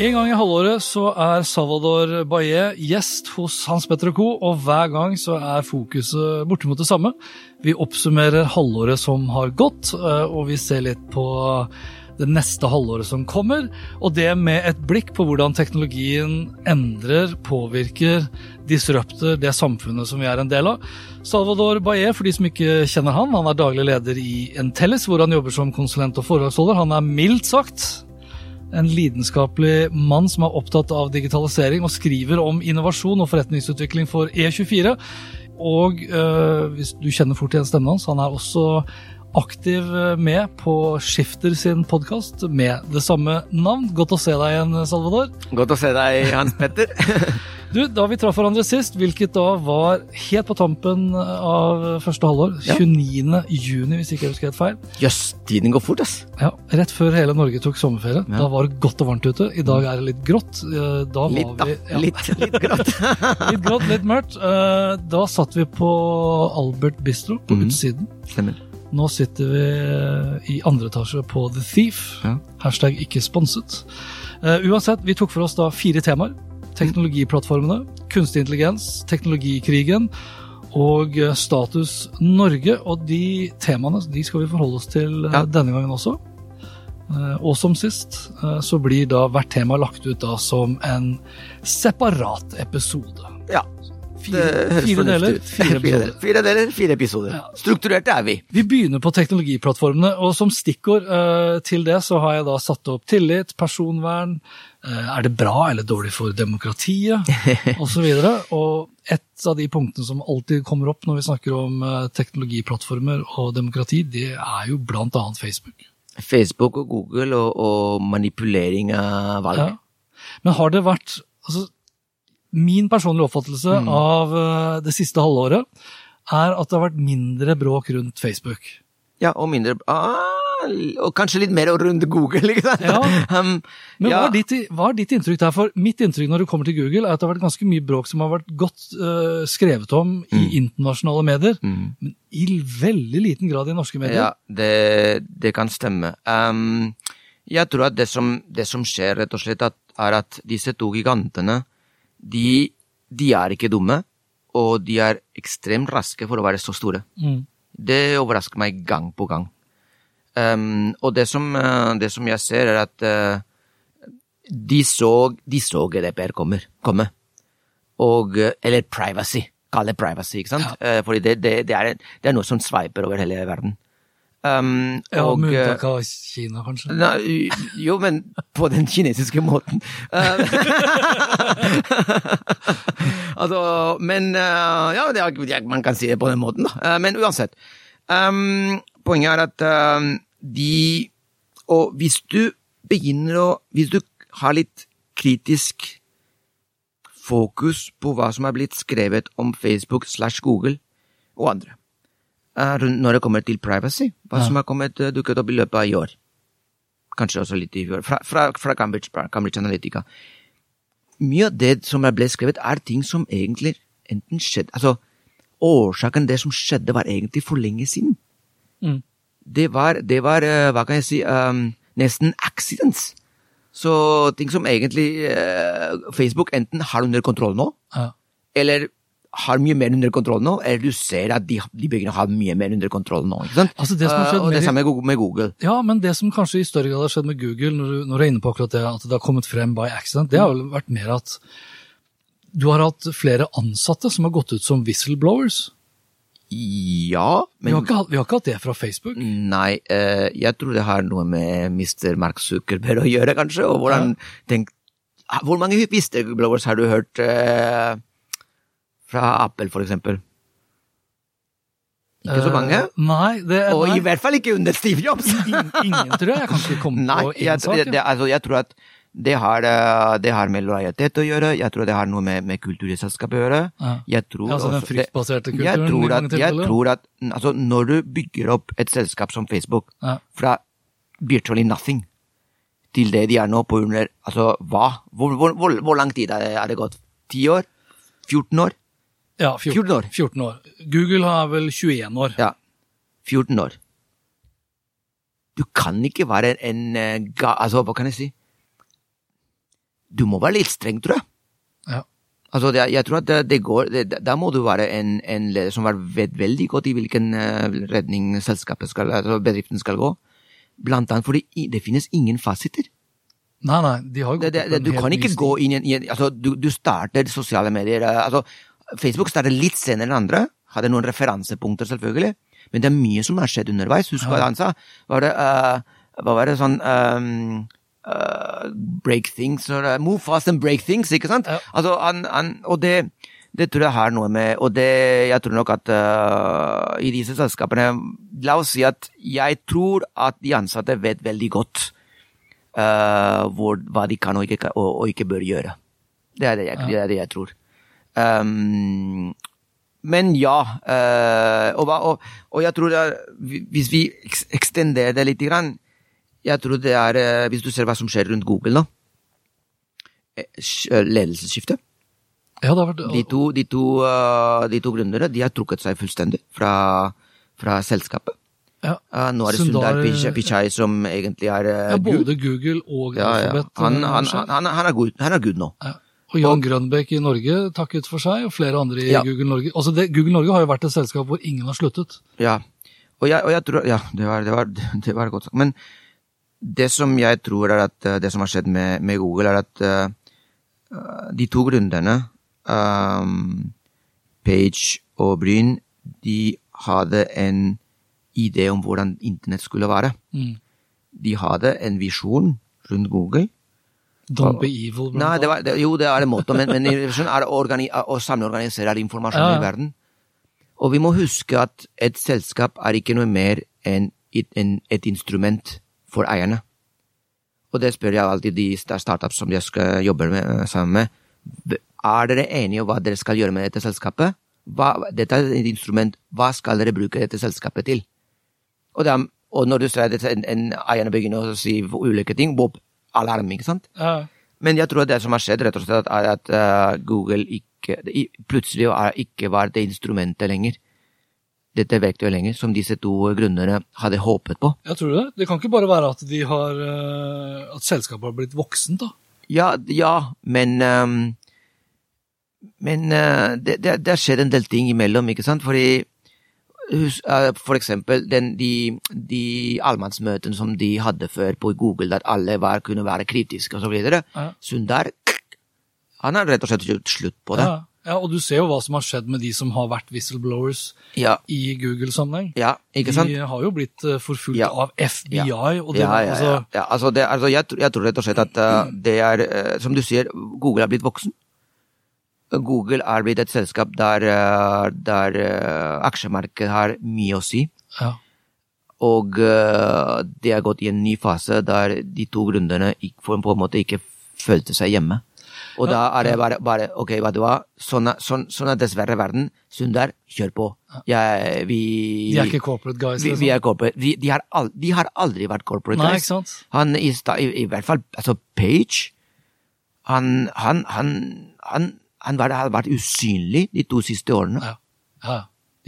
En gang i halvåret så er Salvador Baye gjest hos Hans Petter Co., og hver gang så er fokuset bortimot det samme. Vi oppsummerer halvåret som har gått, eh, og vi ser litt på det neste halvåret som kommer, og det med et blikk på hvordan teknologien endrer, påvirker, disrupter det samfunnet som vi er en del av. Salvador Baye, for de som ikke kjenner han, han er daglig leder i Entellis, hvor han jobber som konsulent og foredragsholder. Han er mildt sagt en lidenskapelig mann som er opptatt av digitalisering og skriver om innovasjon og forretningsutvikling for E24. Og øh, hvis du kjenner fort igjen stemmen hans, han er også aktiv med på Skifter sin podkast med det samme navn. Godt å se deg igjen, Salvador. Godt å se deg, Hans Petter. Du, Da vi traff hverandre sist, hvilket da var helt på tampen av første halvår, Ja. 29. juni, hvis ikke jeg husker helt feil, Jøss, tiden går fort, ass. ja, rett før hele Norge tok sommerferie. Ja. Da var det godt og varmt ute. I dag er det litt grått. Eh, Da var Litt, da. vi, ja, Litt, litt grått. litt grått, litt mørkt. Eh, Da satt vi på Albert Bistro på mm. utsiden. Stemmer. Nå sitter vi i andre etasje på The Thief. Ja. Hashtag ikke sponset. Eh, uansett, vi tok for oss da fire temaer. Teknologiplattformene, kunstig intelligens, teknologikrigen og eh, status Norge. Og de temaene de skal vi forholde oss til eh, Ja. denne gangen også. Eh, Og som sist så blir da hvert tema lagt ut da som en separat episode. Ja. Fire, fire deler, fire episoder. fire deler, fire episoder. Ja. Strukturerte er vi. Vi begynner på teknologiplattformene, og som stikkord eh, til det så har jeg da satt opp tillit, personvern, eh, er det bra eller dårlig for demokratiet, osv. Og, og et av de punktene som alltid kommer opp når vi snakker om eh, teknologiplattformer og demokrati, det er jo blant annet Facebook. Facebook og Google og, og manipulering av valg. Ja. Men har det vært altså, Min personlige oppfattelse Mm. av eh, det siste halvåret er at det har vært mindre bråk rundt Facebook. Ja, og mindre ah, Og kanskje litt mer rundt Google, ikke sant? Ja. Um, Men ja, hva, er ditt, hva er ditt inntrykk der? For mitt inntrykk når det kommer til Google, er at det har vært ganske mye bråk som har vært godt uh, skrevet om i internasjonale medier, Mm. men i veldig liten grad i norske medier. Ja, det, det kan stemme. Um, jeg tror at det som, det som skjer, rett og slett, at, er at disse to gigantene, de, de er ikke dumme, og de er ekstremt raske for å være så store. Mm. Det overrasker meg gang på gang. Um, og det som, eh, det som jeg ser, er at uh, de, så, de så GDPR kommer, komme. Og, eh, eller privacy. Kall det privacy, ikke sant? Eh, fordi det, det, det, er, det er noe som sveiper over hele verden. Um, Ja, og, Med eh, unntak av Kina, kanskje. Nei, jo, men på den kinesiske måten. Eh, altså, men eh, Ja, det er, man kan si det på den måten, da. Eh, men uansett. Um, poenget er at um, de Og hvis du begynner å Hvis du har litt kritisk fokus på hva som er blitt skrevet om Facebook slash Google og andre eh, rundt når det kommer til privacy, hva Ja. som har kommet eh, dukket opp i løpet av i år. Kanskje også litt i fjor, fra, fra, fra Cambridge, Cambridge Analytica. Mye av det som ble skrevet, er ting som egentlig enten skjedde Altså, årsaken det som skjedde, var egentlig for lenge siden. Mm. det var, det var eh, hva kan jeg si, um, nesten accidents. Så ting som egentlig uh, Facebook enten har under kontroll nå, Ja. eller har mye mer under kontroll nå, eller du ser at de, de byggene har mye mer under kontroll nå. ikke sant? Altså, det skjedd og det samme med Google- Ja, men det som kanskje i større grad har skjedd med Google, når du, når du er inne på akkurat det, at det har kommet frem by accident, det har vel vært mer at du har hatt flere ansatte som har gått ut som whistleblowers. Ja, Vi men har ikke, vi har ikke hatt det fra Facebook. Nei, uh, jeg tror det har noe med Mr. Mark Zuckerberg å gjøre, kanskje. Og hvordan tenk, Hvor mange whistleblowers har du hørt eh, fra Apple, for eksempel? Ikke så mange? Uh, nei, det Og nei. i hvert fall ikke under Steve Jobs! In- Ingen, tror jeg. Jeg kan ikke komme Nei, på én jeg, sak. det, det, altså, jeg tror at det har, eh, det har med lojalitet å gjøre, jeg tror det har noe med, med kultur i selskapet å gjøre. Ja. Jeg tror altså den fryktbaserte kulturen Jeg tror at, jeg tror at altså, når du bygger opp et selskap som Facebook Ja. fra virtually nothing til det de er nå på under Altså, hva? Hvor, hvor, hvor, hvor lang tid er det, er det gått? 10 år? 14 år? Ja, 14, 14 år. 14 år. Google har vel 21 år. Ja. 14 år. Du kan ikke være en eh, ga, Altså, hva kan jeg si? Du må være litt streng, tror jeg. Ja. Altså, det, jeg tror at det, det går det, Da må du være en, en leder som vet veldig godt i hvilken uh, retning selskapet skal, altså bedriften skal gå. Blant annet fordi det finnes ingen fasiter. Nei, nei, de har jo gått det, det, det, du kan ikke gå inn i en, altså, du, du starter sosiale medier eh, altså, Facebook startet litt senere enn andre. Hadde noen referansepunkter, selvfølgelig. Men det er mye som har skjedd underveis. Husk hva han sa? Var det, uh, hva var det sånn um, uh, Break things or uh, Move fast and break things, ikke sant? Ja. Altså, han, han, og det, det tror jeg har noe med Og det, jeg tror nok at eh, i disse selskapene La oss si at jeg tror at de ansatte vet veldig godt hvor, hva de kan og ikke, og, og ikke bør gjøre. Det er det jeg, det er det jeg tror. Um, men ja, Uh, og, og, og jeg tror er, hvis vi ekstenderer det litt, jeg tror det er, eh, hvis du ser hva som skjer rundt Google nå, eh, ledelsesskifte. Ja, vært, De to, de to, de to gründerne de har trukket seg fullstendig fra, fra selskapet. ja, nå er det Sundar- Sundar Pichai, som egentlig er ja, både Google og Ja, ja. Alphabet. Han, han, han, han, er good, han er good nå. Ja. Og Jan Grønbæk i Norge takket for seg, og flere andre i Ja. Google Norge. Altså det, Google Norge har jo vært et selskap hvor ingen har sluttet. Ja. Og jeg, og jeg tror Ja, det var, det var, det var godt sagt. Men det som jeg tror er at det som har skjedd med, med Google, er at eh, de to gründerne, um, Page og Bryn, de hadde en idé om hvordan internett skulle være. Mm. De hadde en visjon rundt Google. Don't be evil. Nei, det var, det, jo, det er det måte, men, men er å, all informasjon Ja, ja. i verden. Og vi må huske at et selskap er ikke noe mer enn en, et instrument for eierne. Og det spør jeg alltid de startups som jeg skal jobbe med, sammen med. Er dere enige om hva dere skal gjøre med dette selskapet? Hva, dette er et instrument. Hva skal dere bruke dette selskapet til? Og, er, og når du ser at en, en eierne begynner å si ulike ting, bob, alarm, ikke sant? Ja. Men jeg tror det som har skjedd, rett og slett, er at eh, Google ikke, plutselig ikke var det instrumentet lenger. Dette verktøyet lenger, som disse to grunnene hadde håpet på. Jeg tror det. Det kan ikke bare være at, de har, eh, at selskapet har blitt voksent, da. Ja, ja men um, Men uh, det, det, det har skjedd en del ting imellom, ikke sant? Fordi For eksempel den, de, de allmannsmøtene som de hadde før på Google, der alle var, kunne være kritiske osv. Ja. Sundar han har rett og slett gjort slutt på det. Ja. ja, Og du ser jo hva som har skjedd med de som har vært whistleblowers Ja, i Google-sammenheng. ja ikke sant? De har jo blitt eh, forfulgt av FBI, og det, ja, ja, ja, altså, ja. Altså, det, altså jeg, jeg tror rett og slett at uh, det er, uh, som du sier, Google er blitt voksen. Google er blitt et selskap der, uh, der uh, aksjemarkedet har mye å si. ja. Og uh, det har gått i en ny fase der de to gründerne på en måte ikke følte seg hjemme. Og da er det bare, bare ok, hva du var, sånn er, sånn, sånn er dessverre verden. Sundar, kjør på. Jeg, vi, De er ikke corporate guys. vi, liksom. vi er corporate. Vi, de, har al, de har aldri vært corporate Nei, guys. ikke sant? Han i, i, i hvert fall, altså Page, han, han, han, han, han har vært usynlig de to siste årene. Ja. ja.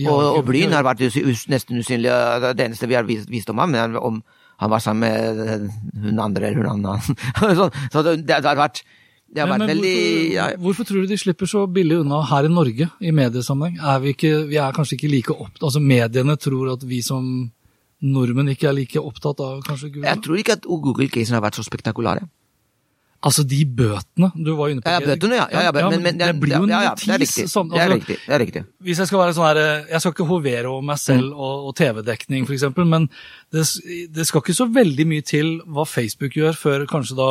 Har Og, og Bryn har vært us nesten usynlig. Det eneste vi har visst, visst om ham, men om han var sammen med eh, hun andre eller hun andre. så, så det, det har vært, det har Men, vært men veldig hvorfor, ja, hvorfor tror du de slipper så billig unna her i Norge i mediesammenheng? Er vi, ikke, vi er kanskje ikke like opptatt Altså mediene tror at vi som nordmenn ikke er like opptatt av kanskje Google? Jeg tror ikke at Google-casen har vært så spektakulære. Altså de bøtene du var inne på. Ja, ja, bøtene, ja. ja, ja, men, men, det blir jo en ja, ja, det notis. Sånn, Det er altså, riktig. Det er riktig. Hvis jeg skal være sånn her, jeg skal ikke hovere over meg selv Mm. og, og TV-dekning f.eks., men det, det skal ikke så veldig mye til hva Facebook gjør, før kanskje da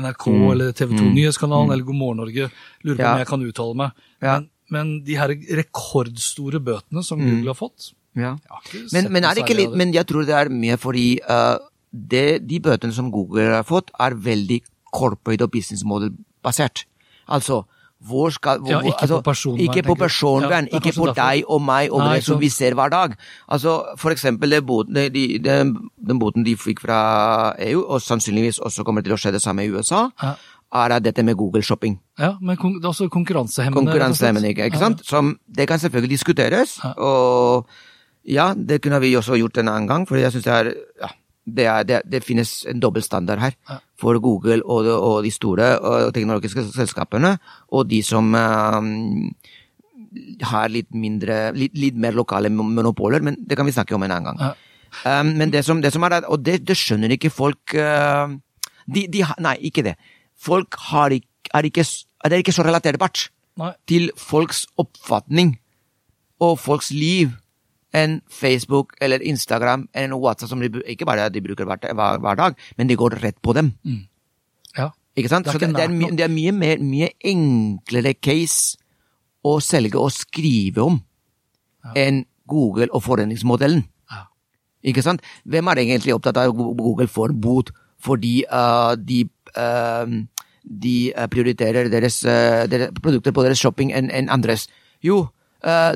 NRK eller TV 2 Nyhetskanalen eller God morgen Norge lurer på Mm. Om jeg kan uttale meg. Men, men de her rekordstore bøtene som Mm. Google har fått Ja. jeg Men, men, er det ikke litt, men jeg tror det er mye fordi uh, det, de bøtene som Google har fått, er veldig corporate og business model-basert. Altså, hvor skal hvor, Ja, ikke altså, på personvern, Ikke på personvern, Ja, ikke på deg og meg og Nei, det som vi ser hver dag. Altså, for eksempel den boten, de, de, den- den boten de fikk fra EU, og sannsynligvis også kommer til å skje det samme i USA, Ja. er dette med Google-shopping. Ja, men det er også konkurransehemmende. Konkurransehemmende, ikke, sant? Som, det kan selvfølgelig diskuteres, og ja, det kunne vi også gjort en annen gang, for jeg synes det er, ja, det, er, det, det finnes en dobbeltstandard her Ja. for Google og, og de store og teknologiske selskapene, og de som um, har litt mindre, litt, litt mer lokale monopoler, men det kan vi snakke om en annen gang. Ja. Um, men det som, det som er, og det, det skjønner ikke folk uh, de, de, Nei, ikke det. Folk har ikke, er ikke, det er ikke så relaterbart Nei. til folks oppfatning og folks liv enn Facebook eller Instagram eller WhatsApp, som de, ikke bare de bruker hver, hver, hver dag, men de går rett på dem. Ja. Ikke sant? Det er Så det, ikke det, er, my, det er mye, mer, mye enklere case å selge og skrive om enn Google og forretningsmodellen. Ja. Ikke sant? Hvem er egentlig opptatt av at Google får bot fordi uh, de, uh, de uh, prioriterer deres, deres produkter på deres shopping enn en andres? Jo,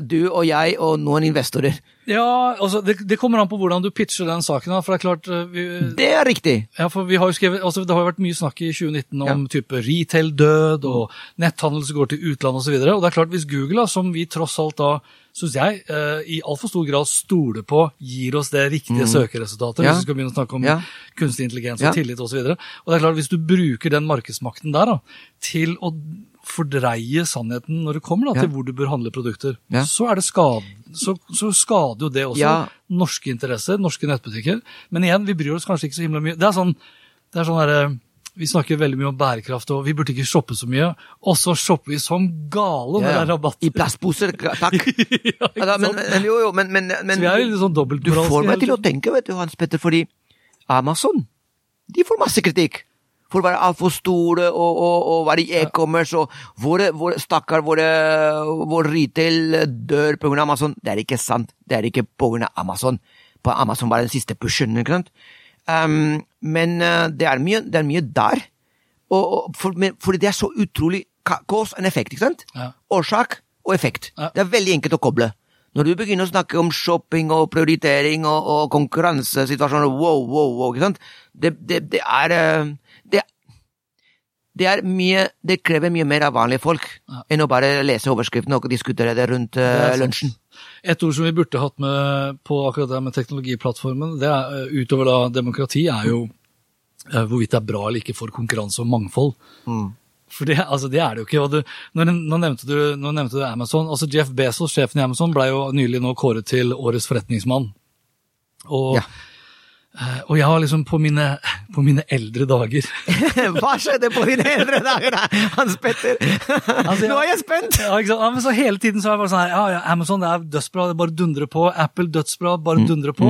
du og jeg og noen investorer. Ja, altså det, det kommer an på hvordan du pitcher den saken. for det er klart, eh, vi, Det er riktig! ja, for vi har jo skrevet, altså Det har jo vært mye snakk i 2019 om type retail-død og netthandel som går til utlandet osv. Og det er klart, hvis Google, da, som vi tross alt da, syns jeg, eh, i altfor stor grad stoler på, gir oss det riktige søkeresultatet, Ja. hvis vi skal begynne å snakke om Ja. kunstig intelligens Ja. og tillit osv. Og, så og det er klart, hvis du bruker den markedsmakten der da, til å fordreie sannheten når det kommer da, til hvor du bør handle produkter, så, er det skad, så, så skader jo det også norske interesser, norske nettbutikker. Men igjen, vi bryr oss kanskje ikke så himla mye. Det er sånn, det er sånn der, vi snakker veldig mye om bærekraft, og vi burde ikke shoppe så mye. Og så shopper vi som gale når det er rabatt. I plastposer, takk. ja, Altså, men, men, jo, jo, men, men, men er sånn Du får meg til å tenke, vet du, Hans Petter, fordi Amazon de får masse kritikk for å være altfor store og, og, og være i e-commerce, og våre, våre stakkar, våre, vår retail dør på grunn av Amazon. Det er ikke sant. Det er ikke på grunn av Amazon. På Amazon var den siste pushen, ikke sant. Um, men uh, det, er mye, det er mye der. Og, og for, men, fordi det er så utrolig Kås en effekt, ikke sant? Ja. Årsak og effekt. Ja. Det er veldig enkelt å koble. Når du begynner å snakke om shopping og prioritering og, og konkurransesituasjoner, wow, wow, wow, ikke sant? Det, det, det er eh, det, er mye Det krever mye mer av vanlige folk Ja. enn å bare lese overskriften og diskutere det rundt er lunsjen. Et ord som vi burde hatt med på akkurat det med teknologiplattformen, det er, eh, utover da demokrati, er jo eh, hvorvidt det er bra eller ikke for konkurranse og mangfold. Mm. For det, altså det er det jo ikke. Du, nå, nevnte du, nå nevnte du Amazon. altså Jeff Bezos, sjefen i Amazon, ble jo nylig nå kåret til årets forretningsmann. Og, Ja. Eh, og jeg har liksom på mine, på mine eldre dager Hva skjedde på dine eldre dager, da, Hans Petter? Altså, Nå er jeg spent! Ja, ikke sant? Ja, men så Hele tiden så er jeg bare sånn her, ja, ja, Amazon det er dødsbra, det bare dundrer på. Apple dødsbra, Mm. bare dundrer på.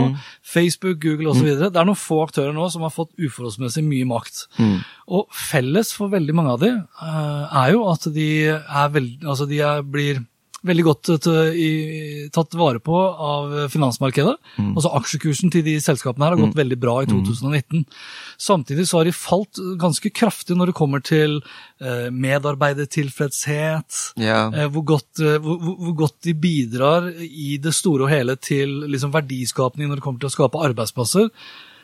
Facebook, Google osv. Det er noen få aktører nå som har fått uforholdsmessig mye makt. Mm. Og felles for veldig mange av de eh, er jo at de, er veld, altså de er, blir veldig godt tatt vare på av finansmarkedet. Mm. Altså Aksjekursen til de selskapene her har gått veldig bra i 2019. Samtidig så har de falt ganske kraftig når det kommer til eh, medarbeidertilfredshet. Ja. Eh, hvor, godt, eh, hvor- hvor godt de bidrar i det store og hele til liksom, verdiskapning når det kommer til å skape arbeidsplasser.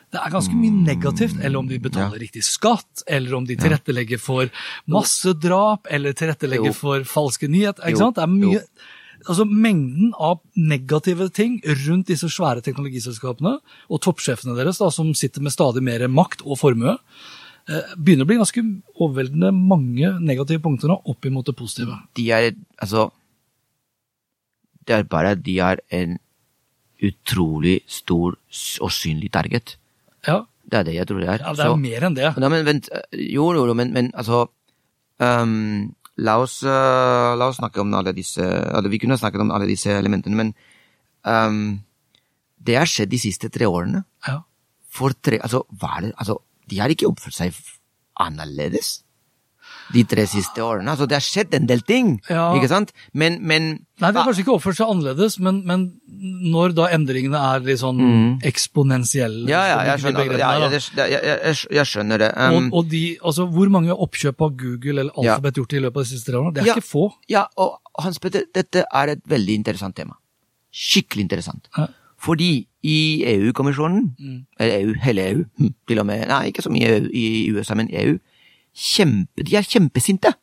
Det er ganske mye negativt, eller om de betaler riktig skatt, eller om de tilrettelegger for massedrap, eller tilrettelegger Jo. for falske nyheter. Jo. Ikke sant? Det er mye, Jo. altså Mengden av negative ting rundt disse svære teknologiselskapene og toppsjefene deres, da, som sitter med stadig mer makt og formue, eh, begynner å bli ganske overveldende mange negative punkter nå, opp imot det positive. De er altså Det er bare at de er en utrolig stor og synlig target. Ja, Det er det jeg tror det er. ja det er Så- mer enn det. Da, men vent, jo, jo, men, men altså um, la, oss, uh, la oss snakke om alle disse eller Vi kunne snakket om alle disse elementene, men um, det har skjedd de siste tre årene. Ja. For tre, altså, hva er det, altså, de har ikke oppført seg annerledes de tre siste årene. Altså, det har skjedd en del ting, Ja. ikke sant? Men, men Nei, de har kanskje ikke oppført seg annerledes, men, men når da endringene er litt sånn eksponentielle Mm. Ja, ja, jeg skjønner, ja, ja, det, jeg, jeg, jeg, skjønner det. Um, og, og de, altså, Hvor mange oppkjøp har Google eller Ja. Alphabet gjort i løpet av de siste tre årene? Det er Ja. ikke få. Ja, og Hans Petter, dette er et veldig interessant tema. Skikkelig interessant. Ja. Fordi i EU-kommisjonen, Mm. eller EU, hele EU, hm, til og med, nei, ikke så mye EU i USA, men EU, kjempe, de er kjempesinte.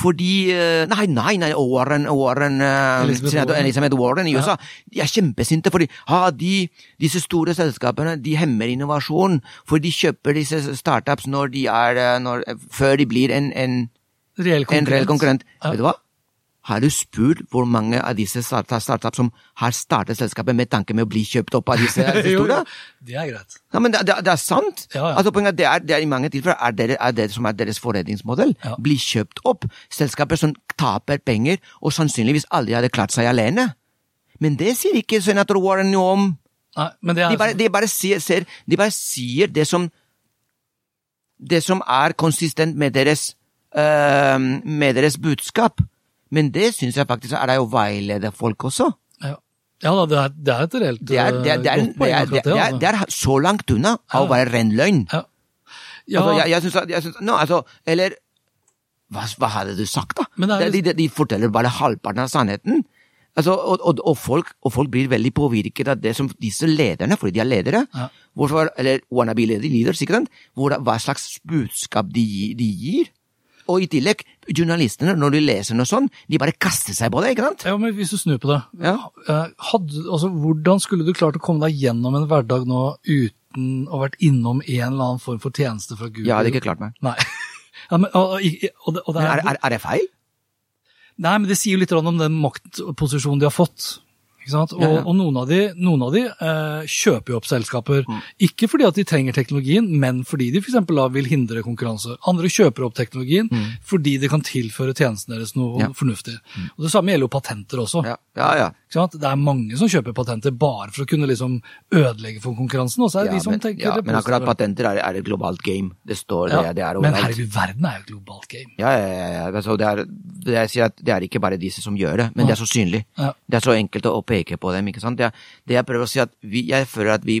Fordi eh, Nei, nei, nei, Warren, Warren eh, Elizabeth Warren. Elizabeth Warren i USA. De er kjempesinte fordi ha, de, disse store selskapene de hemmer innovasjon. For de kjøper disse startups når de er, eh, når, før de blir en, en Reell en konkurrent. reell konkurrent. Ja. Vet du hva? Har du spurt hvor mange av disse start- startups som har startet selskapet med tanke med å bli kjøpt opp av disse, store? det er greit. Ja, men det, det, det er sant. Ja, ja. Altså, poenget det er, det er I mange tilfeller er det, er det som er deres forretningsmodell. Ja. Bli kjøpt opp. Selskaper som taper penger, og sannsynligvis aldri hadde klart seg alene. Men det sier ikke senator Warren noe om. Nei, men det er, De bare, de bare, sier, ser, de bare sier det som Det som er konsistent med deres, uh, med deres budskap. Men det syns jeg faktisk er det å veilede folk også. ja. ja det er, det er et reelt Det er, det er, det eh, godt poeng, det altså. det er så langt unna av å være ren løgn. Ja. Ja, Altså, jeg, jeg synes, jeg synes, no, altså, eller hva, hva hadde du sagt, da? Det de, de, de forteller bare halvparten av sannheten. Altså, og, og, og, folk, og folk blir veldig påvirket av det som disse lederne, fordi de er ledere, Ja. hvorfor, eller wannabe leaders, sikkert? Hvor, hva slags budskap de, de gir. Og i tillegg, journalistene, når de leser noe sånt, de bare kaster seg på det, ikke sant? Ja, men hvis du snur på det. Ja. eh, Hadde, altså, hvordan skulle du klart å komme deg gjennom en hverdag nå uten å ha vært innom en eller annen form for tjeneste fra Google? Jeg hadde ikke klart meg. Nei. Ja, men, og, og, og det er, er, er, er det feil? Nei, men det sier jo litt om den maktposisjonen de har fått. Og, og noen av de, noen av de eh, kjøper jo opp selskaper, Mm. ikke fordi at de trenger teknologien, men fordi de for eksempel da vil hindre konkurranse. Andre kjøper opp teknologien fordi det kan tilføre tjenesten deres noe ja. fornuftig. Mm. Og Det samme gjelder jo patenter også. Ja, ja. Det er mange som kjøper patenter bare for å kunne liksom ødelegge for konkurransen, og så er det de som men, tenker ja, det men akkurat patenter er, er et globalt game. Det står det, det er Men herregud, verden er jo et globalt game. Ja, ja, ja. ja. Altså, det, er, det, at det er ikke bare disse som gjør det, men det er så synlig. Det er så enkelt å, å peke på dem. ikke sant? Det, det jeg prøver å si at vi, Jeg føler at vi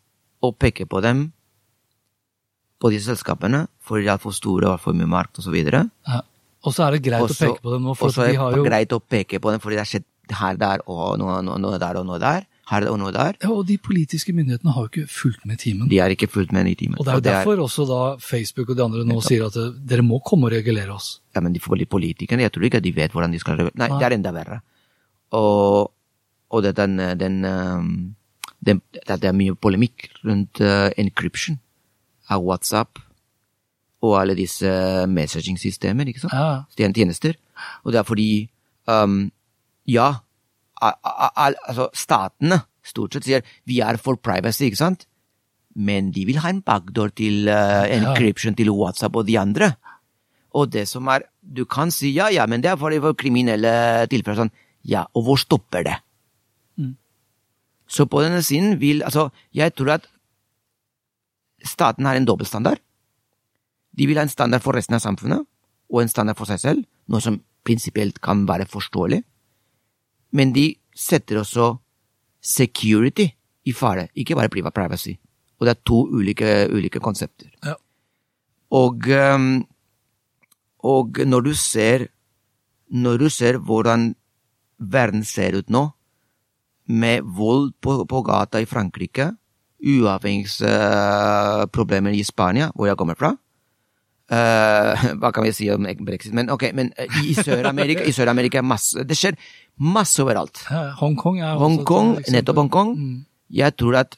å peke på dem, på disse selskapene, fordi de er for store og har for mye markt osv. Ja. Og så er det greit å peke på dem nå, for de har jo er så er det greit å peke på dem fordi det har skjedd her, der og noe, noe, noe der og noe der. Her og noe der. ja, Og de politiske myndighetene har jo ikke fulgt med i timen. De har ikke fulgt med i timen. Og det er jo derfor også da Facebook og de andre nå sier at eh, dere må komme og regulere oss. Ja, men de poli- politikerne, jeg tror ikke de vet hvordan de skal Nei, Nei. det er enda verre. Og, og det, den, den, um, den, det det er mye polemikk rundt uh, encryption av WhatsApp og alle disse messaging-systemer, ikke sant? Ja, Tjen- Tjenester. Og det er fordi um, Ja, al a- a- altså statene stort sett sier vi er for privacy, ikke sant? Men de vil ha en backdoor til uh, encryption til WhatsApp og de andre. Og det som er Du kan si ja, ja, men det er for, for kriminelle tilfeller. Sånn. Ja, og hvor stopper det? Så på denne siden vil Altså, jeg tror at staten har en dobbeltstandard. De vil ha en standard for resten av samfunnet, og en standard for seg selv, noe som prinsipielt kan være forståelig. Men de setter også security i fare, ikke bare privat privacy. Og det er to ulike, ulike konsepter. Ja. Og, ehm, og når du ser når du ser hvordan verden ser ut nå, med vold på, på gata i Frankrike, uavhengighetsproblemer i Spania, hvor jeg kommer fra Uh, Hva kan vi si om brexit? Men ok, men eh, i Sør-Amerika i Sør-Amerika er masse Det skjer masse overalt. Hongkong er også et nettopp Hongkong. Mm. Jeg tror at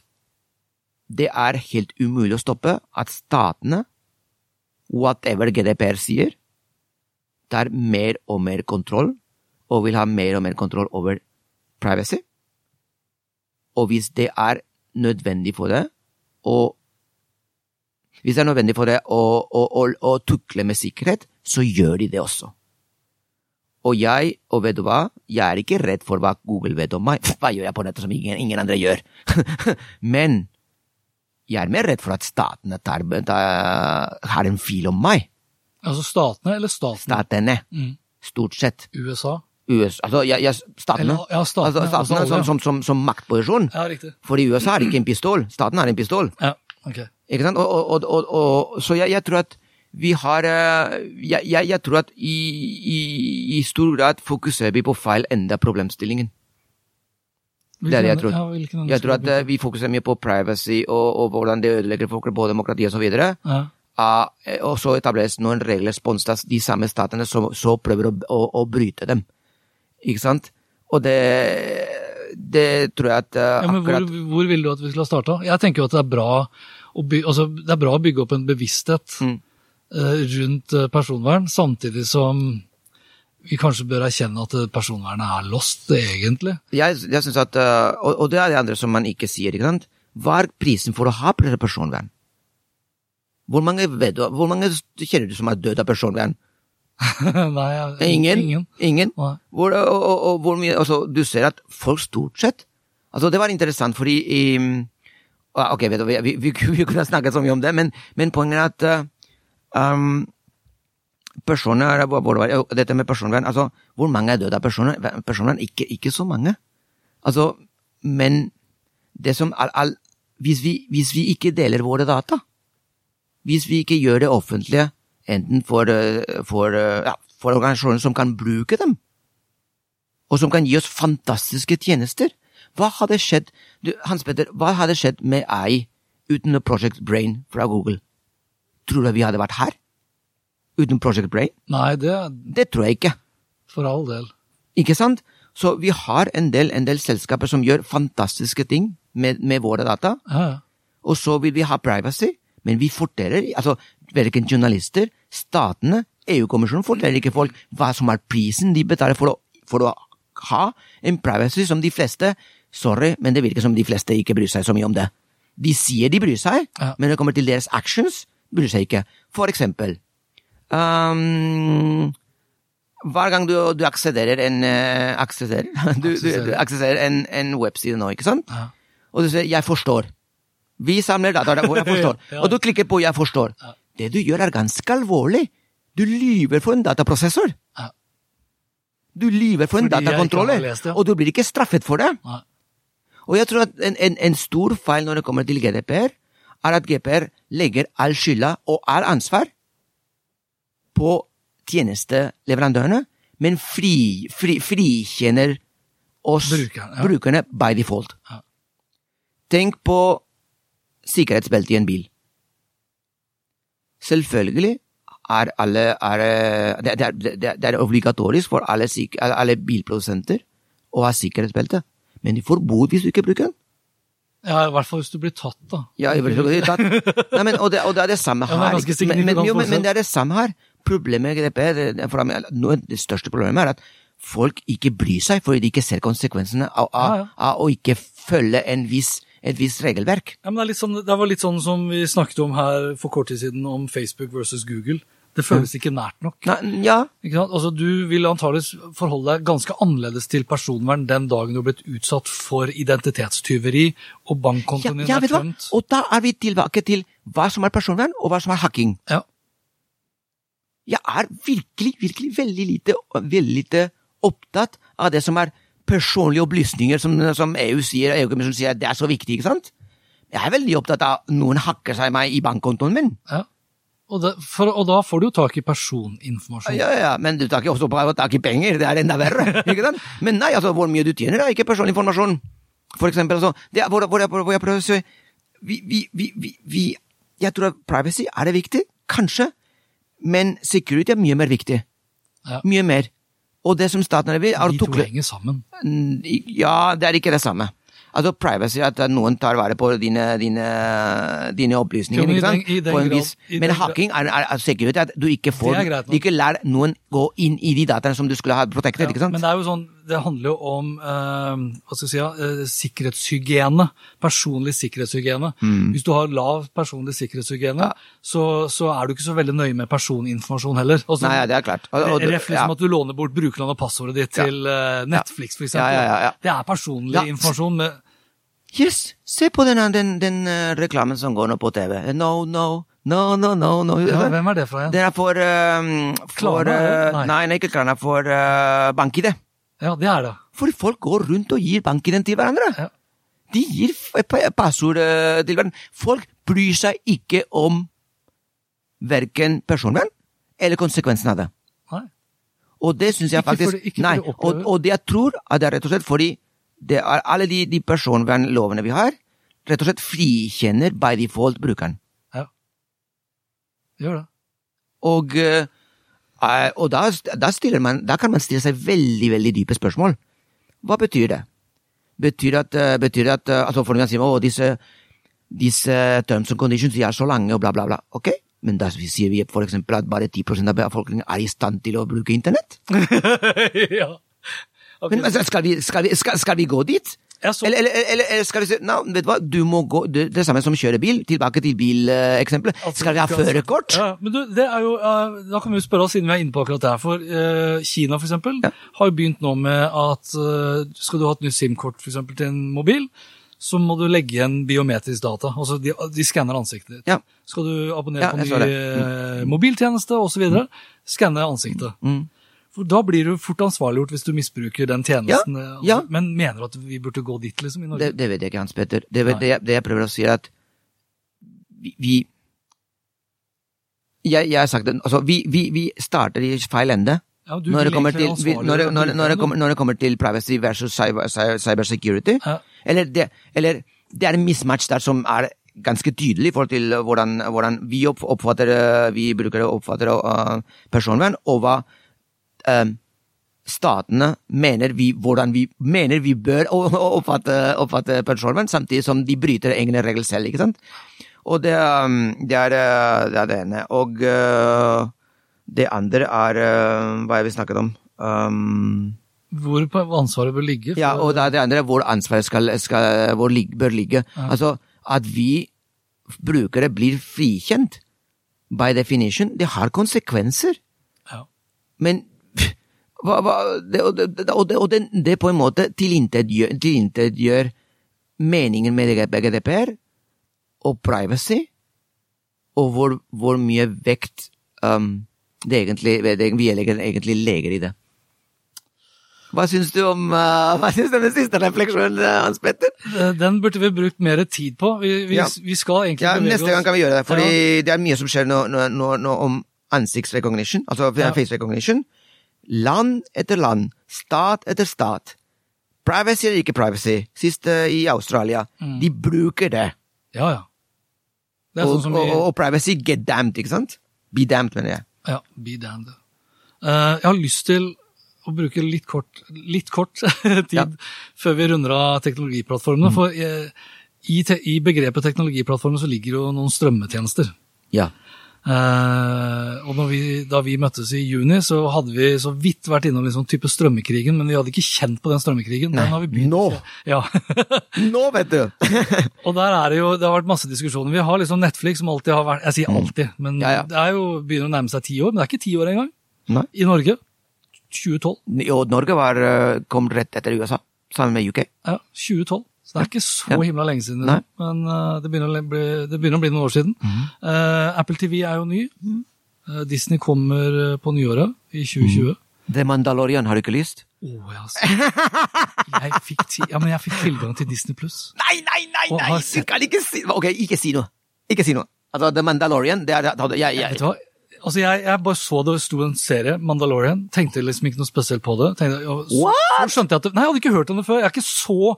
det er helt umulig å stoppe at statene, whatever GDPR sier, tar mer og mer kontroll, og vil ha mer og mer kontroll over privacy. Og hvis det er nødvendig for det, og hvis det er nødvendig for det å, å, å, å tukle med sikkerhet, så gjør de det også. Og jeg, og vet du hva, jeg er ikke redd for hva Google vet om meg. Hva gjør jeg på nettet som ingen, ingen andre gjør? Men jeg er mer redd for at statene tar, tar, har en fil om meg. Altså statene eller statene? Statene, Mm. stort sett. USA? US, altså, ja, ja, statene. Eller- ja, statene, Altså, statene altså, som, som, som, som maktposisjon. Ja, riktig. For i USA har det ikke en pistol, staten har en pistol. Ja, ok. Ikke sant? Og, og, og, og, så jeg, jeg tror at vi har eh, Jeg, jeg, jeg tror at i, i, i stor grad fokuserer vi på feil ende av problemstillingen. Det er det jeg tror. Ja, Jeg tror at vi eh, fokuserer mye på privacy og, og hvordan det ødelegger folk på demokrati osv. Ja. Uh, og så etableres noen regler sponset av de samme statene som så prøver å, å, å bryte dem. Ikke sant? Og det, det tror jeg at Ja, men akkurat hvor vil du at vi skulle ha starta? Jeg tenker jo at det er bra å, by, altså, det er bra å bygge opp en bevissthet Mm. uh, rundt eh, personvern, samtidig som vi kanskje bør erkjenne at eh, personvernet er lost, egentlig. Jeg, jeg synes at, og, og det er det andre som man ikke sier, ikke sant? Hva er prisen for å ha personvern? Hvor mange, vet hvor mange kjenner du som er død av personvern? Nei, jeg- Ingen? ingen. Ingen? Hvor, og, og, og hvor mye, altså, du ser at folk stort sett Altså, det var interessant, fordi i ah, Ok, vet du, vi, vi, vi, kunne snakket så mye om det, men, men poenget er at uh, um, personer, Dette med personvern, altså, hvor mange er døde av personvern? Personvern, ikke, ikke så mange. Altså, men det som er all, hvis, vi, hvis vi ikke deler våre data, hvis vi ikke gjør det offentlige, enten for, eh, for, eh, ja, for organisasjoner som kan bruke dem, og som kan gi oss fantastiske tjenester. Hva hadde skjedd du, Hans Petter, hva hadde skjedd med AI uten Project Brain fra Google? Tror du vi hadde vært her? Uten Project Brain? Nei, det Det tror jeg ikke. for all del. Ikke sant? Så vi har en del, en del selskaper som gjør fantastiske ting med, med våre data, ja. og så vil vi ha privacy, men vi forteller altså verken journalister, statene, EU-kommisjonen forteller ikke folk hva som er prisen de betaler for å, for å ha en privacy som de fleste Sorry, men det virker som de fleste ikke bryr seg så mye om det. De sier de bryr seg, Ja. men når det kommer til deres actions, bryr seg ikke. For eksempel um, hver gang du, du aksederer en uh, aksederer, du, du, du aksederer en, en webside nå, ikke sant? Ja. Og du sier 'jeg forstår'. Vi samler data hvor jeg forstår. Og du klikker på 'jeg forstår'. Ja. Det du gjør, er ganske alvorlig. Du lyver for en dataprosessor. Ja. Du lyver for en Fordi datakontroller, lest det. og du blir ikke straffet for det. Nei. Og jeg tror at en, en, en stor feil når det kommer til GDPR, er at GDPR legger all skylda og all ansvar på tjenesteleverandørene, men fri, fri, frikjenner oss Brukerne, ja. brukerne by default. Ja. Tenk på sikkerhetsbeltet i en bil. Selvfølgelig er alle er, det, er, det, er- obligatorisk for alle, alle bilprodusenter å ha sikkerhetsbelte, men de får bot hvis du ikke bruker den. Ja, i hvert fall hvis du blir tatt, da. Ja, jeg vil blir tatt. Nei, men, og, det, og det er det samme Ja, det her. men, men, jo, men, det er det samme her. Problemet med det, det, største problemet er at folk ikke bryr seg fordi de ikke ser konsekvensene av, av, ja. av å ikke følge en viss, et visst regelverk. Ja, men det, sånn, det var litt sånn som vi snakket om her for kort tid siden, om Facebook versus Google. Det føles ikke nært nok. Nei, ja? Altså, du vil antakeligvis forholde deg ganske annerledes til personvern den dagen du har blitt utsatt for identitetstyveri og bankkontoen din ja, er tømt. Og da er vi tilbake til hva som er personvern, og hva som er hacking. Ja. Jeg er virkelig, virkelig veldig lite, veldig lite opptatt av det som er personlige opplysninger, som, som EU sier, EU-kommisjonen sier det er så viktig, ikke sant? Jeg er veldig opptatt av at noen hakker seg meg i bankkontoen min. Ja. Og, det, for, og da får du jo tak i personinformasjon. Ja, ja, men du tar ikke også på tak i penger, det er enda verre, ikke sant? Men nei, altså, hvor mye du tjener er ikke personlig informasjon. For eksempel, altså, det er hvor, hvor, jeg, hvor jeg prøver å si, vi, vi, vi, vi, vi, jeg tror at privacy er det viktig, kanskje, men security er mye mer viktig. Ja. Mye mer. Og det som staten vil, De to henger sammen. Mm, Ja, det er ikke det samme. Altså privacy, at noen tar vare på dine, dine, dine opplysninger, Jo, den- den på en grad- vis. Men hacking er, er, er security, at du ikke får, greit du ikke lar noen gå inn i de dataene som du skulle ha protektet. Ja, ikke sant? Men det er jo sånn, det handler jo om eh, hva skal jeg si, eh, sikkerhetshygiene. Personlig sikkerhetshygiene. Mm. Hvis du har lav personlig sikkerhetshygiene, så, så er du ikke så veldig nøye med personinformasjon heller. Også, Nei, ja, det er klart. Og, og, Ref liksom ja. at du låner bort brukerlån og passordet ditt Ja. til eh, Netflix. Ja, ja, ja, ja. Det er personlig Ja. informasjon. Med, Yes, se på den, den, den reklamen som går nå på TV. No, no, no, no, no, no. ja, hvem er det fra igjen? Det er for, um, for Klarna, Uh. Nei. Nei, ikke Klarna, for uh, BankID. Ja, det er det. Fordi folk går rundt og gir BankID til hverandre. Ja. De gir passord eh, til hverandre. Folk bryr seg ikke om verken personvern eller konsekvensen av det. Nei. Og det syns jeg faktisk ikke fordi Nei, og, og det jeg tror, at det er rett og slett fordi det er alle de, de personvernlovene vi har, rett og slett frikjenner by default brukeren. Ja. Det Gjør det. Og, eh, og da, da, man, da kan man stille seg veldig, veldig dype spørsmål. Hva betyr det? Betyr at, betyr det at eh, altså Folk kan si at disse, disse terms and conditions de er så lange, og bla, bla, bla. Ok, men da sier vi for eksempel at bare 10 av befolkningen er i stand til å bruke internett. ja. Okay. Men skal vi, skal vi, skal, skal vi gå dit? Så- Eller, eller, eller, eller skal vi si no, vet du hva, du må gå Det, det samme som kjøre bil. Tilbake til bileksempelet. Uh, skal vi ha førerkort? Ja, men du, det er jo, uh, Da kan vi jo spørre oss siden vi er inne på akkurat det her. For uh, Kina for eksempel, har jo begynt nå med at eh, skal du ha et nytt SIM-kort for eksempel, til en mobil, så må du legge igjen biometrisk data. Altså De, de skanner ansiktet ditt. Ja. Skal du abonnere Ja, på ny mm. eh, mobiltjeneste osv., skanne ansiktet. Mm. Da blir du fort ansvarliggjort hvis du misbruker den tjenesten. Ja, ja. Men mener du at vi burde gå dit liksom i Norge? Det, det vet jeg ikke, Hans Petter. Det, det, jeg- det jeg prøver å si, er at vi, jeg, jeg har sagt det, altså, vi, vi, vi starter i feil ende Ja, når det, kommer til, vi, når, når, når, det kommer, når det kommer til privacy versus cyber, cyber, security. Ja. Eller, det, eller det er en mismatch der som er ganske tydelig i forhold til hvordan, hvordan vi oppfatter eh, vi brukere oppfatter uh, personvern, og hva eh, statene mener vi, hvordan vi mener vi bør oppfatte, oppfatte personvern, samtidig som de bryter egne regler selv. ikke sant? Og det, um, det, er, uh, det er det ene. Og uh, det andre er uh, hva jeg vil snakke om. Um, Hvor ansvaret bør ligge? ja, og det det andre er hvor ansvaret skal, skal, hvor lig, bør ligge. Altså at vi brukere blir frikjent by definition. Det har konsekvenser. Ja. Men hva, hva, det, og det, og det, og det, det på en måte tilintetgjør tilintetgjør meningen med GDPR og privacy, og hvor, hvor mye vekt um, det egentlig, det, vi egentlig legger i det. Hva syns du om uh, hva synes du om den siste refleksjonen, Hans Petter? Eh, Den burde vi brukt mer tid på. Vi, vi, Ja. vi skal egentlig Ja, bevege Neste gang kan vi gjøre det, for Ja. det er mye som skjer nå, nå, nå, nå om ansiktsrecognition, altså face recognition. Land etter land, stat etter stat. Privacy eller ikke privacy. Sist eh, i Australia. Mm. De bruker det. Ja, ja. Det er Og, sånn som vi og, og privacy get damned, ikke sant? Be damned, mener jeg. Ja, be damned. Uh, jeg har lyst til å bruke litt kort, litt kort tid Ja. før vi runder av teknologiplattformene. Mm. For uh, i, te, i begrepet teknologiplattformer så ligger jo noen strømmetjenester. Ja. Eh, og vi, da vi møttes i juni, så hadde vi så vidt vært innom liksom type strømmekrigen, men vi hadde ikke kjent på den strømmekrigen. Nei, Den har vi begynt nå. Ja. Nå, vet du! og der er det jo, det har vært masse diskusjoner. Vi har liksom Netflix som alltid har vært Jeg sier alltid, men Mm. Ja, ja. det er jo begynner å nærme seg ti år. Men det er ikke ti år engang. Nei. I Norge. 2012. Jo, Norge var, eh, kom rett etter USA, sammen med UK. Ja, 2012. Så det er ikke så Ja. himla lenge siden, Nei. men eh, det, begynner bli, det begynner å bli noen år siden. Mm. Uh, Apple TV er jo ny. Uh, Disney kommer på nyåret i 2020. The Mandalorian, har du ikke lyst? Å, ja, altså. jeg, fikk ja, men jeg fikk tilgang til Disney pluss. Nei, nei, nei! Nei, Du kan ikke si Ok, ikke si noe. Ikke si noe. Altså, The Mandalorian, det er det- jeg, jeg, Vet du hva? Altså, jeg, jeg bare så det sto en serie, Mandalorian, tenkte liksom ikke noe spesielt på det. Tenkte, og så, What? så skjønte jeg at det, Nei, jeg hadde ikke hørt om det før. Jeg er ikke så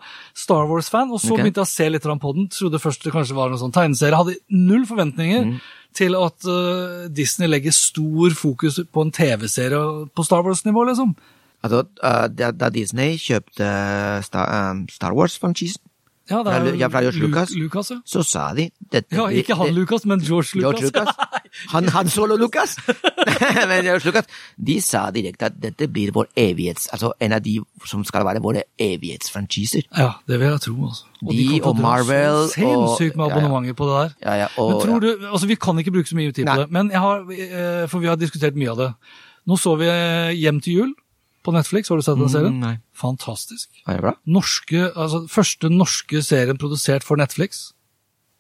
Star Wars-fan. Og så okay. begynte jeg å se litt på den. Trodde først det kanskje var noen sånn tegneserie. Hadde null forventninger Mm. til at uh, Disney legger stor fokus på en TV-serie på Star Wars-nivå, liksom. Altså, uh, da Disney kjøpte Star, um, Star Wars-franchisen, Ja, det er ja, fra George Lu- Lucas. Lucas ja. så sa de dette ja, ikke han det- Lucas, men George Lucas. George Lucas. Han, han solo Lucas. Men George Lucas. De sa direkte at dette blir vår evighets... Altså en av de som skal være våre evighetsfranchiser. Ja, det vil jeg tro. altså. De de til og Marvel så Sinnssykt med abonnementer ja, ja. på det der. Ja, ja, og, Men tror du, altså Vi kan ikke bruke så mye tid på Nei. det, men jeg har, eh, for vi har diskutert mye av det. Nå så vi eh, Hjem til jul på Netflix. Har du sett den serien? Mm, nei. Fantastisk. Er det bra. Norske, altså Første norske serien produsert for Netflix.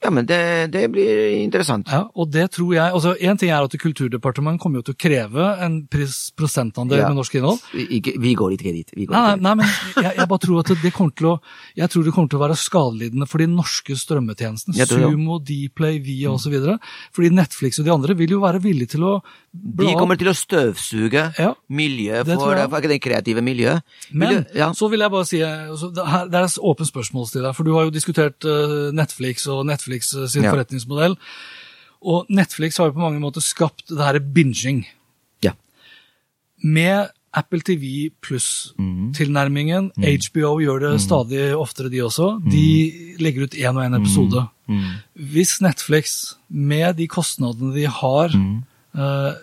Ja, men det, det blir interessant. Ja, og det tror jeg, altså En ting er at Kulturdepartementet kommer jo til å kreve en prosentandel Ja. med norsk innhold. Vi, ikke, vi går ikke dit. Vi går Nei, nei, nei men jeg, jeg bare tror at det kommer til å jeg tror det kommer til å være skadelidende for de norske strømmetjenestene. Det. Sumo, Dplay, Via osv. Fordi Netflix og de andre vil jo være villige til å bla De kommer til å støvsuge Ja, miljøet det for, jeg. for det kreative miljøet. Men Miljø- ja. så vil jeg bare si altså, det, er et åpent spørsmål til deg, for du har jo diskutert eh, Netflix og Netflix eh, sin Ja. forretningsmodell. Og Netflix har jo på mange måter skapt det her binging. Ja. Med Apple TV pluss-tilnærmingen, HBO gjør det stadig oftere, de også. De legger ut én og én episode. Hvis Netflix, med de kostnadene de har, eh,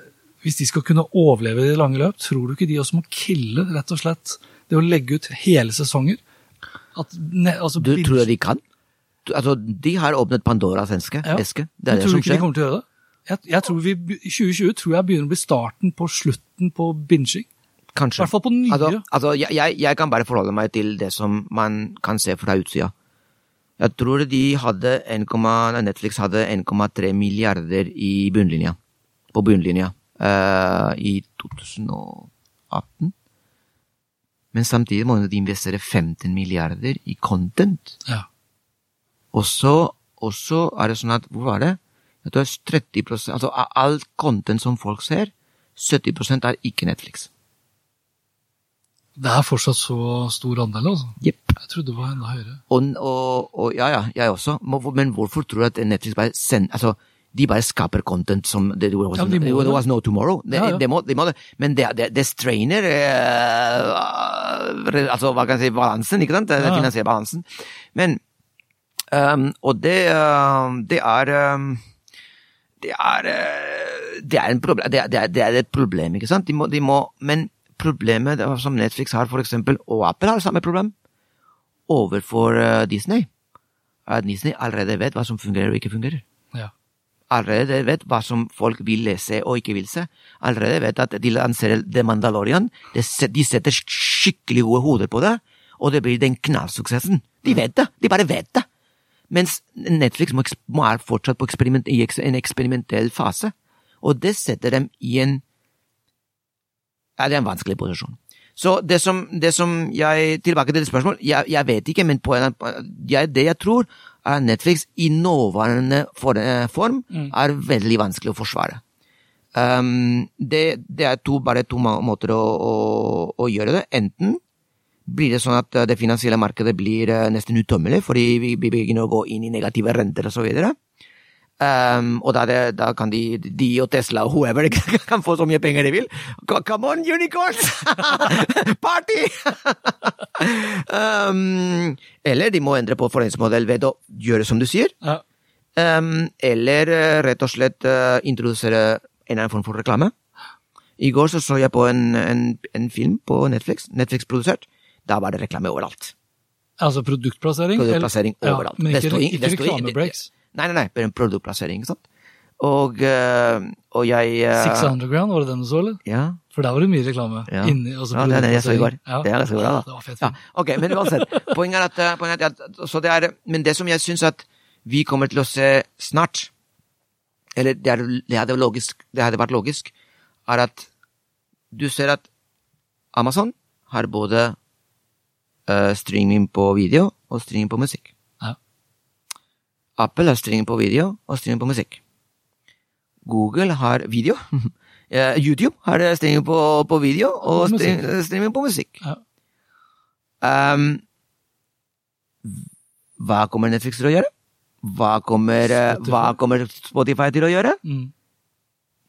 hvis de skal kunne overleve i det lange løp, tror du ikke de også må kille rett og slett det å legge ut hele sesonger? At, ne, altså, Du tror de kan? Altså, de har åpnet Pandoras eske. Ja. eske. Det er det tror du som ikke de skjer. kommer til å gjøre det? Jeg, jeg tror vi, 2020 tror jeg begynner å bli starten på slutten på binging. I Kanskje. hvert fall på nye. Altså, altså jeg, jeg, jeg kan bare forholde meg til det som man kan se fra utsida. Jeg tror de hadde 1, Netflix hadde 1,3 milliarder i bunnlinja. På bunnlinja. Uh, I 2018. Men samtidig må de investere 15 milliarder i content. Ja. Og så, og så er det sånn at Hvor var det? Jeg tror det er 30 Altså av alt content som folk ser, 70% er ikke Netflix. Det er fortsatt så stor andel, altså. Yep. Jeg trodde det var enda høyere. Og, og, og ja, ja, jeg også. Men hvorfor tror du at Netflix bare sender Altså, de bare skaper content som there, was, Ja, de må there was no tomorrow. Det, Ja, ja. De må, de må. Men det, det, det strainer eh, Altså, hva kan jeg si, balansen, ikke sant? Det finansielle balansen. Men ehm, Og det, ehm, det er um, det er, eh, det er, en problem, det er, det er, det et problem, ikke sant? De må, de må, men problemet som Netflix har, for eksempel, og Apple har samme problem, overfor eh, Disney, at Disney allerede vet hva som fungerer og ikke fungerer. Ja. allerede vet hva som folk vil lese og ikke vil se. Allerede vet at de lanserer The Mandalorian. De setter skikkelig gode hoder på det, og det blir den knallsuksessen. De vet det. De bare vet det. Mens Netflix må, må er fortsatt på eksperiment, i en eksperimentell fase. Og det setter dem i en Ja, det er en vanskelig posisjon. Så det som, det som jeg Tilbake til det spørsmålet. Jeg, jeg vet ikke, men på en, jeg, det jeg tror, er at Netflix i nåværende eh, form er veldig vanskelig å forsvare. Um, det, det er to, bare to måter å, å, å gjøre det. Enten blir det sånn at eh, det finansielle markedet blir eh, nesten utømmelig, fordi vi, begynner å gå inn i negative renter osv. Um, og da, det, da kan de, de og Tesla og whoever kan få så mye penger de vil. Come on, unicorns! Party! um, eller de må endre på forretningsmodell ved å gjøre som du sier. Ja. Um, eller eh, rett og slett uh, introdusere en eller annen form for reklame. I går så, så jeg på en, en, en film på Netflix, Netflix-produsert. Da var det reklame overalt. Altså produktplassering? eller- Produktplassering overalt. Ja, men Det ikke, i- ikke reklamebreaks. Nei, nei, nei, produktplassering, ikke sant? Og, eh, og jeg eh, Six Underground, var det den du så, eller? Ja, For der var det mye reklame. Ja. Inni, ja det er det jeg så i går. Ja. Det er ganske bra, da. Det var fett. Ja, ok, men uansett. Poenget er at, eh, poenget er at så det er, Men det som jeg syns at vi kommer til å se snart, eller det, er, det, hadde, logisk, det hadde vært logisk, er at du ser at Amazon har både eh, streaming på video og streaming på musikk. Ja. Apple har streaming på video og streaming på musikk. Google har video. Eh, YouTube har streaming på, på video og Og stream, streaming på musikk. Ja. Um, hva kommer Netflix til å gjøre? Hva kommer, eh, Spotify. hva kommer Spotify til å gjøre? Mm.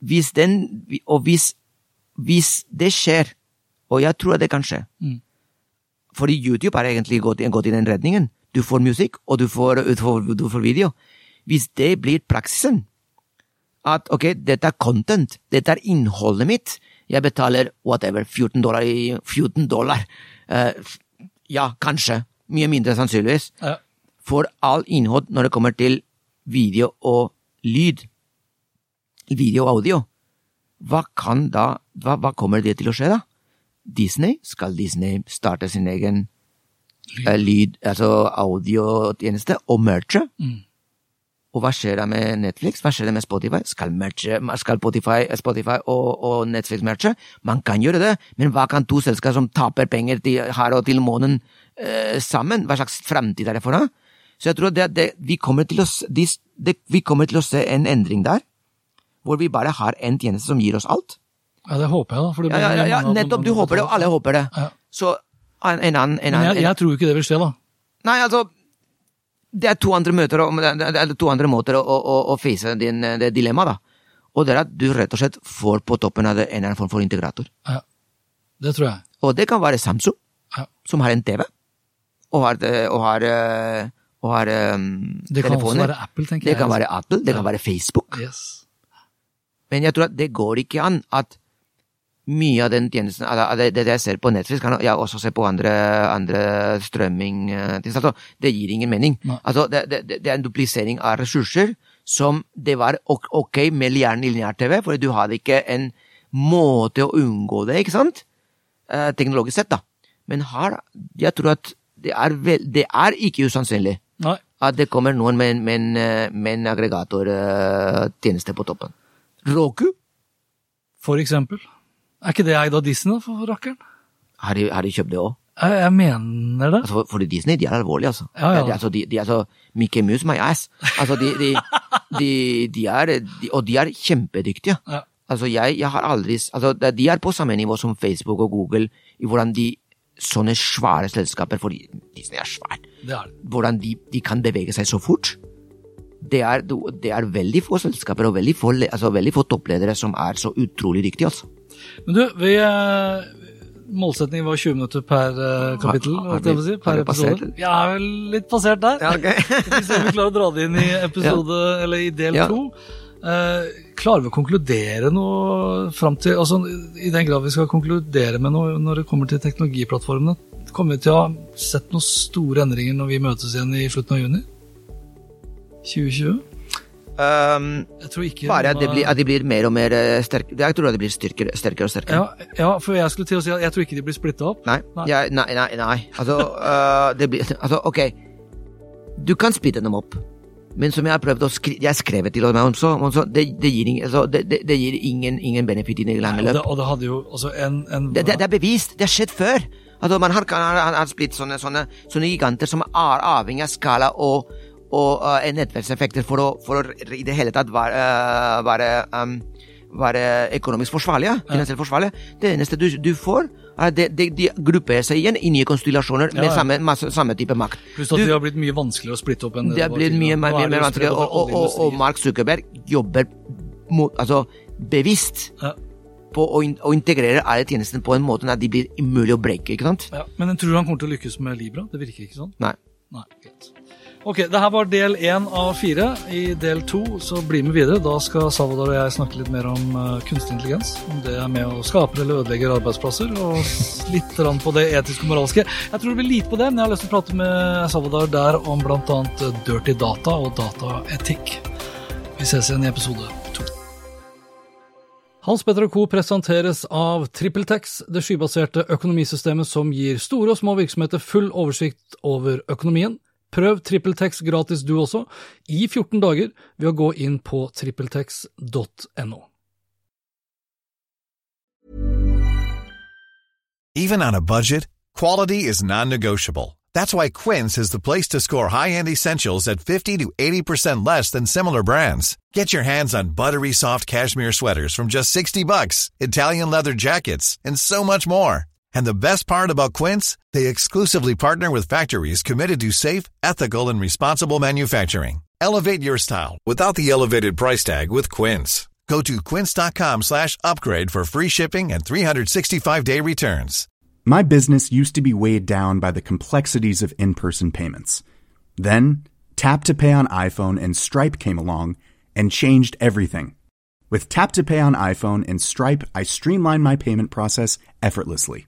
Hvis den, og hvis, hvis det skjer, og jeg tror at det kan skje, Mm. Fordi YouTube har egentlig gått, gått i den redningen, du får musikk, og du får, du får, du får video. Hvis det blir praksisen, at ok, dette er content, dette er innholdet mitt, jeg betaler whatever, 14 dollar i 14 dollar, uh, ja, kanskje, mye mindre sannsynligvis, Ja. for all innhold når det kommer til video og lyd, video og audio, hva kan da, hva, hva kommer det til å skje da? Disney, skal Disney starte sin egen lyd, lyd altså audiotjeneste, og merge? Mm. Og hva skjer da med Netflix? Hva skjer det med Spotify? Skal, merge, skal Spotify, Spotify og, og Netflix merge? Man kan gjøre det, men hva kan to selskaper som taper penger til, her og til månen eh, sammen? Hva slags fremtid er det for da? Så jeg tror det, det, vi, kommer å, de, det, vi kommer til å se en endring der, hvor vi bare har en tjeneste som gir oss alt. Ja, det håper jeg, da. For det Ja, ja, ja, nettopp, du håper det, og alle håper det. Ja. Så en, en annen en Men jeg, jeg tror ikke det vil skje, da. Nei, altså Det er to andre, møter, det er- er to andre måter å, å, å face din, det dilemmaet, da. Og det er at du rett og slett får på toppen av det en eller annen form for integrator. Ja. Det tror jeg. Og det kan være Samsung, Ja. som har en TV, og har, og har, og har um, Det kan også være Apple, tenker Det jeg. kan være Apple, det kan være Facebook. Yes. Men jeg tror at det går ikke an at mye av den tjenesten av det, det jeg ser på Netflix, kan jeg også se på andre, andre strømming eh, altså, Det gir ingen mening. Altså, det, det, det er en duplisering av ressurser som det var ok, med med lineær-TV, for du hadde ikke en måte å unngå det, ikke sant? Eh, teknologisk sett, da. Men her, jeg tror at det er, vel, det er ikke usannsynlig Nei. at det kommer noen med, en- med, en, eh, med en aggregatortjeneste på toppen. Roku? For eksempel. Er ikke det eid av Disney, da, for rakkeren? Har de, har de kjøpt det òg? Jeg, jeg mener det. Altså, for, for Disney, de er alvorlige, altså. Ja, ja. De, altså, de, de er så Mickey Mouse, my ass. Altså, de, de, de, de er de, Og de er kjempedyktige. Ja. Altså, jeg, jeg har aldri Altså, de er på samme nivå som Facebook og Google i hvordan de Sånne svære selskaper, for Disney er svært, Det er det. hvordan de, de kan bevege seg så fort. Det er, det er veldig få selskaper og veldig få, altså, veldig få toppledere som er så utrolig dyktige, altså. Men du, vi eh, Målsetningen var 20 minutter per eh, kapittel, Har- har vi- si, har per vi passert episode. Ja, er vel litt passert der. Ja, okay. Vi om vi klarer å dra det inn i episode, eller i del Ja. to. Eh, klarer vi å konkludere noe fram til altså, I den grad vi skal konkludere med noe når det kommer til teknologiplattformene, kommer vi til å ha sett noen store endringer når vi møtes igjen i slutten av juni? 2020? Um, Jeg tror ikke bare at, de, blir, at de blir mer og mer eh, sterke. Jeg tror at de blir styrkere, sterkere og sterkere. ja, ja, for jeg skulle til å si at jeg tror ikke de blir splitta opp. Nei, Nei. ja, nei, nei, nei. Altså, uh, det blir, altså, ok. Du kan splitte dem opp, men som jeg har prøvd å skri Jeg skrev til meg også, også det, det gir, ingen, altså, det, det, gir ingen, ingen benefit i det lange løp. og det hadde jo altså en, en Det, det, er bevist, det har skjedd før. Altså, man har, har, har, har splitt sånne, sånne, sånne giganter som er avhengig av skala og, og uh, nettverkseffekter for å, for å i det hele tatt være, uh, være, um, være økonomisk forsvarlige, finansielt forsvarlige. Det eneste du, du får, de, de, de grupper seg igjen i nye konstellasjoner med Ja, med samme, masse, samme type makt. Pluss at Du- det har blitt mye vanskeligere å splitte opp enn det har var blitt mye mer, er mer, det vanskelig, og, og, og, og. Mark Zuckerberg jobber mot, altså, bevisst Ja. på å, in, å integrere alle tjenestene på en måte at de blir umulig å breake, ikke sant? Ja, men jeg tror han kommer til å lykkes med Libra. Det virker ikke sånn. Nei. Nei, greit. Ok, det her var del én av fire. I del to så bli med videre. Da skal Salvador og jeg snakke litt mer om eh, kunstig intelligens. Om det er med og skaper eller ødelegger arbeidsplasser, og litt på det etiske og moralske. Jeg tror det blir lite på det, men jeg har lyst til å prate med Salvador der om bl.a. dirty data og dataetikk. Vi ses igjen i episode to. Hans Petter Co. presenteres av TrippelTex, det skybaserte økonomisystemet som gir store og små virksomheter full oversikt over økonomien. Prøv TrippelTex gratis du også, i 14 dager, ved å gå inn på trippeltex.no. Even on a budget, quality is non-negotiable. That's why Quince is the place to score high-end essentials at 50 to 80% less than similar brands. Get your hands on buttery soft cashmere sweaters from just 60 bucks, Italian leather jackets, and so much more. And the best part about Quince, they exclusively partner with factories committed to safe, ethical, and responsible manufacturing. Elevate your style without the elevated price tag with Quince. Go to quince.com slash upgrade for free shipping and 365-day returns. My business used to be weighed down by the complexities of in person payments. Then, Tap to Pay on iPhone and Stripe came along and changed everything. With Tap to Pay on iPhone and Stripe, I streamlined my payment process effortlessly.